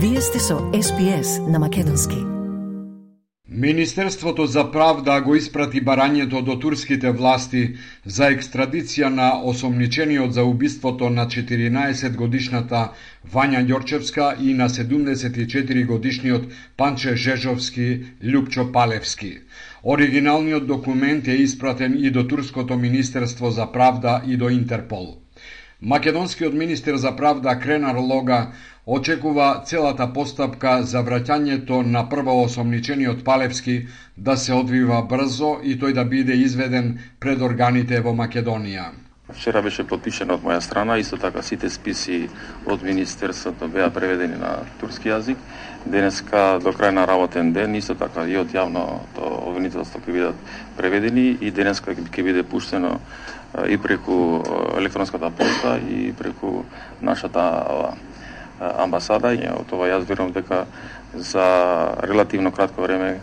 Вие сте со СПС на Македонски. Министерството за правда го испрати барањето до турските власти за екстрадиција на осомничениот за убиството на 14 годишната Вања Ѓорчевска и на 74 годишниот Панче Жежовски Лјупчо Палевски. Оригиналниот документ е испратен и до Турското Министерство за правда и до Интерпол. Македонскиот министер за правда Кренар Лога очекува целата постапка за враќањето на прво осомничениот Палевски да се одвива брзо и тој да биде изведен пред органите во Македонија. Вчера беше подпишено од моја страна, исто така сите списи од Министерството беа преведени на турски јазик. Денеска до крај на работен ден, исто така и од јавното обвинителство ќе бидат преведени и денеска ќе биде пуштено и преку електронската поста и преку нашата амбасада. И од ова јас верувам дека за релативно кратко време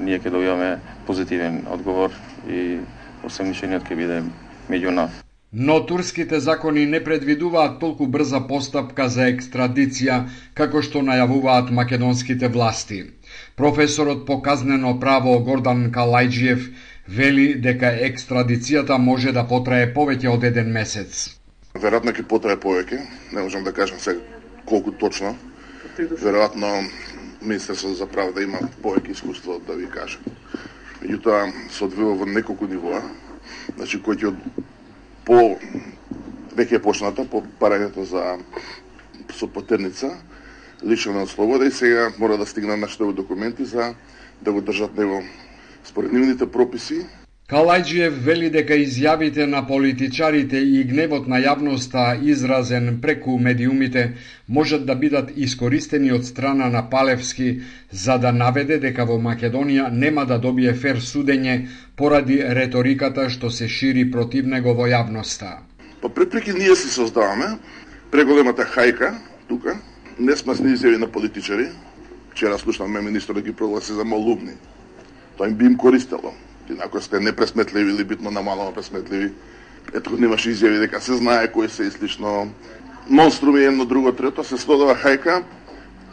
ние ќе добиваме позитивен одговор и осемничениот ќе биде меѓу нас. Но турските закони не предвидуваат толку брза постапка за екстрадиција како што најавуваат македонските власти. Професорот по казнено право Гордан Калајджиев вели дека екстрадицијата може да потрае повеќе од еден месец. Веројатно ќе потрае повеќе, не можам да кажам се колку точно. Веројатно Министерството за правда има повеќе искуство да ви каже. Меѓутоа се одвива во неколку нивоа, значи кој ќе по веќе е почната по парањето за со потерница, лишена од слобода и сега мора да стигнат нашите документи за да го држат него според нивните прописи. Калајджиев вели дека изјавите на политичарите и гневот на јавноста изразен преку медиумите можат да бидат искористени од страна на Палевски за да наведе дека во Македонија нема да добие фер судење поради реториката што се шири против него во јавноста. По препреки ние си создаваме преголемата хајка тука, не сме изјави на политичари. Вчера слушнавме министр да ги прогласи за малумни тоа им би им користело. Ако сте непресметливи или битно намалено пресметливи, ето немаше изјави дека се знае кој се и слично монструми едно друго трето, се слодава хајка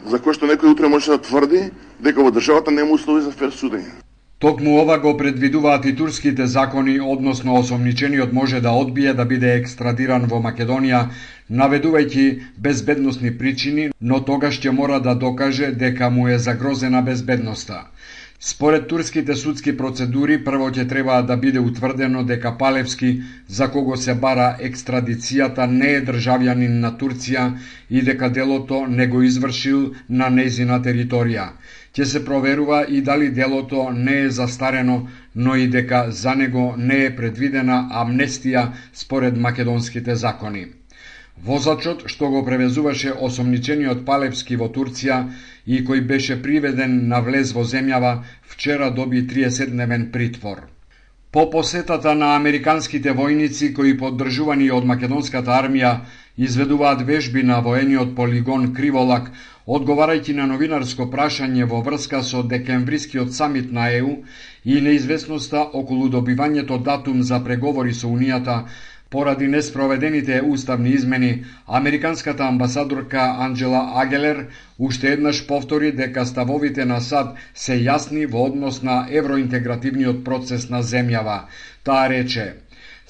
за кој што некој утре може да тврди дека во државата нема услови за фер судење. Токму ова го предвидуваат и турските закони, односно осомничениот може да одбие да биде екстрадиран во Македонија, наведувајќи безбедносни причини, но тогаш ќе мора да докаже дека му е загрозена безбедноста. Според турските судски процедури, прво ќе треба да биде утврдено дека Палевски, за кого се бара екстрадицијата, не е државјанин на Турција и дека делото не го извршил на незина територија. Ќе се проверува и дали делото не е застарено, но и дека за него не е предвидена амнестија според македонските закони. Возачот што го превезуваше осомничениот Палевски во Турција и кој беше приведен на влез во земјава, вчера доби 30-дневен притвор. По посетата на американските војници кои поддржувани од македонската армија изведуваат вежби на воениот полигон Криволак, одговарајќи на новинарско прашање во врска со декемврискиот самит на ЕУ и неизвестноста околу добивањето датум за преговори со Унијата, Поради неспроведените уставни измени, американската амбасадорка Анджела Агелер уште еднаш повтори дека ставовите на САД се јасни во однос на евроинтегративниот процес на земјава. Таа рече,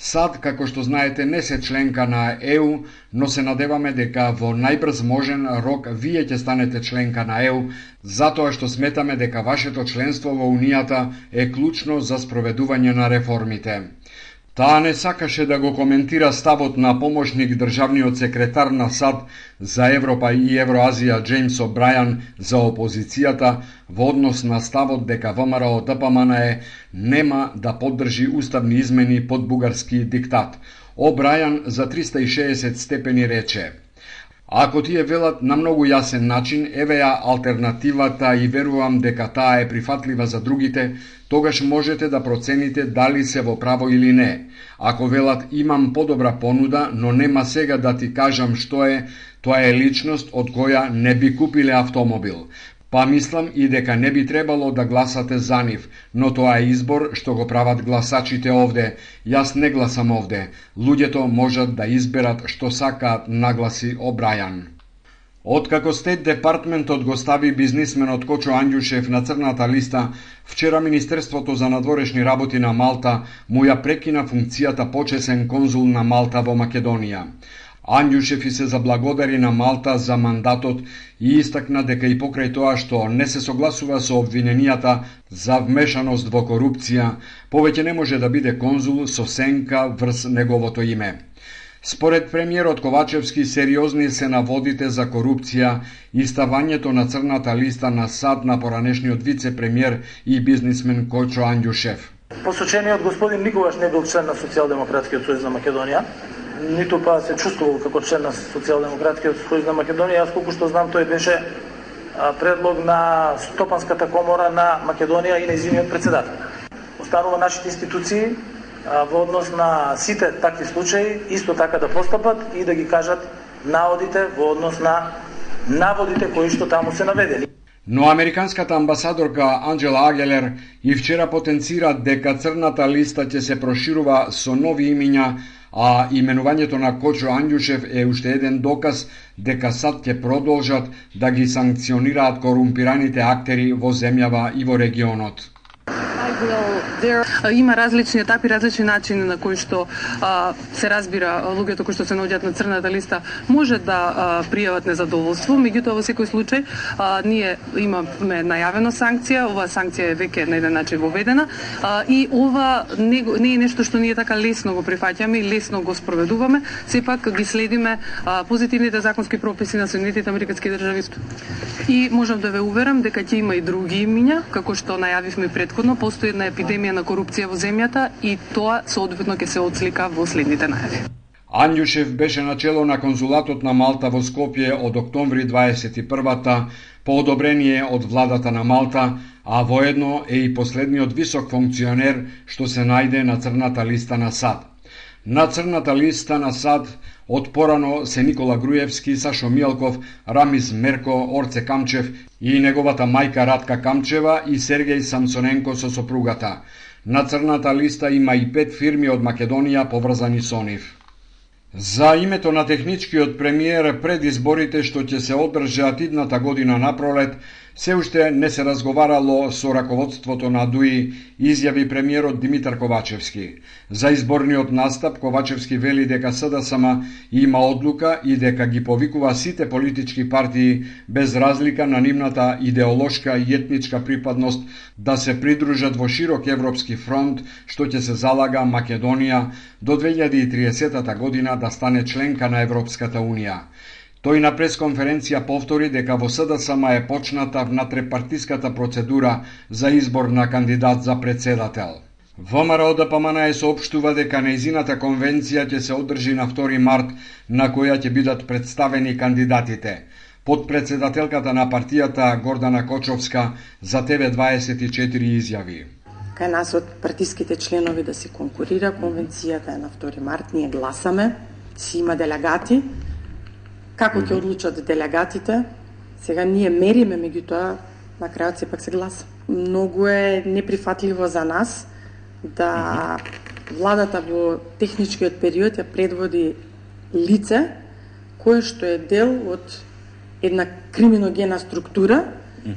САД, како што знаете, не се членка на ЕУ, но се надеваме дека во најбрз можен рок вие ќе станете членка на ЕУ, затоа што сметаме дека вашето членство во Унијата е клучно за спроведување на реформите. Таа не сакаше да го коментира ставот на помошник државниот секретар на САД за Европа и Евроазија Джеймс О'Брајан за опозицијата во однос на ставот дека ВМРО ДПМН нема да поддржи уставни измени под бугарски диктат. О'Брајан за 360 степени рече Ако тие велат на многу јасен начин, еве ја алтернативата и верувам дека таа е прифатлива за другите, тогаш можете да процените дали се во право или не. Ако велат имам подобра понуда, но нема сега да ти кажам што е, тоа е личност од која не би купиле автомобил. Па мислам и дека не би требало да гласате за нив, но тоа е избор што го прават гласачите овде. Јас не гласам овде. Луѓето можат да изберат што сакаат, нагласи Обрајан. Откако Стет Департментот го стави бизнисменот Кочо Анѓушев на црната листа, вчера Министерството за надворешни работи на Малта му ја прекина функцијата почесен конзул на Малта во Македонија. Андјушев и се заблагодари на Малта за мандатот и истакна дека и покрај тоа што не се согласува со обвиненијата за вмешаност во корупција, повеќе не може да биде конзул со сенка врз неговото име. Според премиерот Ковачевски, сериозни се наводите за корупција и ставањето на црната листа на сад на поранешниот вице-премиер и бизнисмен Кочо Андјушев. Посочениот господин никогаш не бил член на Социјалдемократскиот сојуз на Македонија, ниту па се чувствувал како член на Социјалдемократскиот сојуз на Македонија. Јас колку што знам тој беше предлог на Стопанската комора на Македонија и нејзиниот председател. Останува нашите институции во однос на сите такви случаи исто така да постапат и да ги кажат наводите во однос на наводите кои што таму се наведени. Но американската амбасадорка Анджела Агелер и вчера потенцира дека црната листа ќе се проширува со нови имиња, а именувањето на Кочо Андјушев е уште еден доказ дека сад ќе продолжат да ги санкционираат корумпираните актери во земјава и во регионот. Има различни етапи, различни начини на кои што а, се разбира луѓето кои што се наоѓаат на црната листа може да а, пријават незадоволство, меѓутоа во секој случај а, ние имаме најавено санкција, оваа санкција е веќе на еден начин воведена. А, и ова не, не е нешто што ние така лесно го прифаќаме и лесно го спроведуваме, сепак ги следиме а, позитивните законски прописи на Соединетите Американски држави. И можам да ве уверам дека ќе има и други имиња, како што најавивме предходно, постои една епидемија на корупција во земјата и тоа соодветно ќе се отслика во следните најави. Анјушев беше начело на конзулатот на Малта во Скопје од октомври 21-та по одобрение од владата на Малта, а воедно е и последниот висок функционер што се најде на црната листа на САД. На црната листа на САД од порано се Никола Груевски, Сашо Милков, Рамис Мерко, Орце Камчев и неговата мајка Радка Камчева и Сергеј Самсоненко со сопругата. На црната листа има и пет фирми од Македонија поврзани со нив. За името на техничкиот премиер пред изборите што ќе се одржат идната година на пролет, Се уште не се разговарало со раководството на ДУИ, изјави премиерот Димитар Ковачевски. За изборниот настап Ковачевски вели дека СДСМ има одлука и дека ги повикува сите политички партии без разлика на нивната идеолошка и етничка припадност да се придружат во широк европски фронт што ќе се залага Македонија до 2030 година да стане членка на Европската Унија. Тој на пресконференција повтори дека во СДСМ е почната внатрепартиската процедура за избор на кандидат за председател. ВМРО ДПМН е соопштува дека неизината конвенција ќе се одржи на 2 март, на која ќе бидат представени кандидатите. Подпредседателката на партијата Гордана Кочовска за ТВ24 изјави. Кај нас од партиските членови да се конкурира, конвенцијата е на 2 март, ние гласаме, си има делегати, Како ќе одлучат делегатите? Сега ние мериме, меѓутоа на крајот сепак се гласа. Многу е неприфатливо за нас да владата во техничкиот период ја предводи лице кое што е дел од една криминогена структура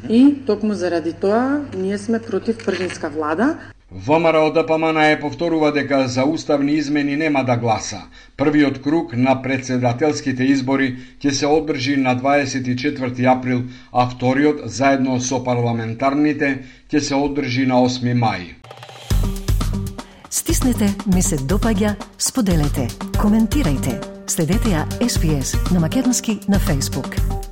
и токму заради тоа ние сме против првинска влада, ВМРО ДПМН е повторува дека за уставни измени нема да гласа. Првиот круг на председателските избори ќе се одржи на 24 април, а вториот заедно со парламентарните ќе се одржи на 8 мај. Стиснете, ми се допаѓа, споделете, коментирајте. Следете ја SPS на Македонски на Facebook.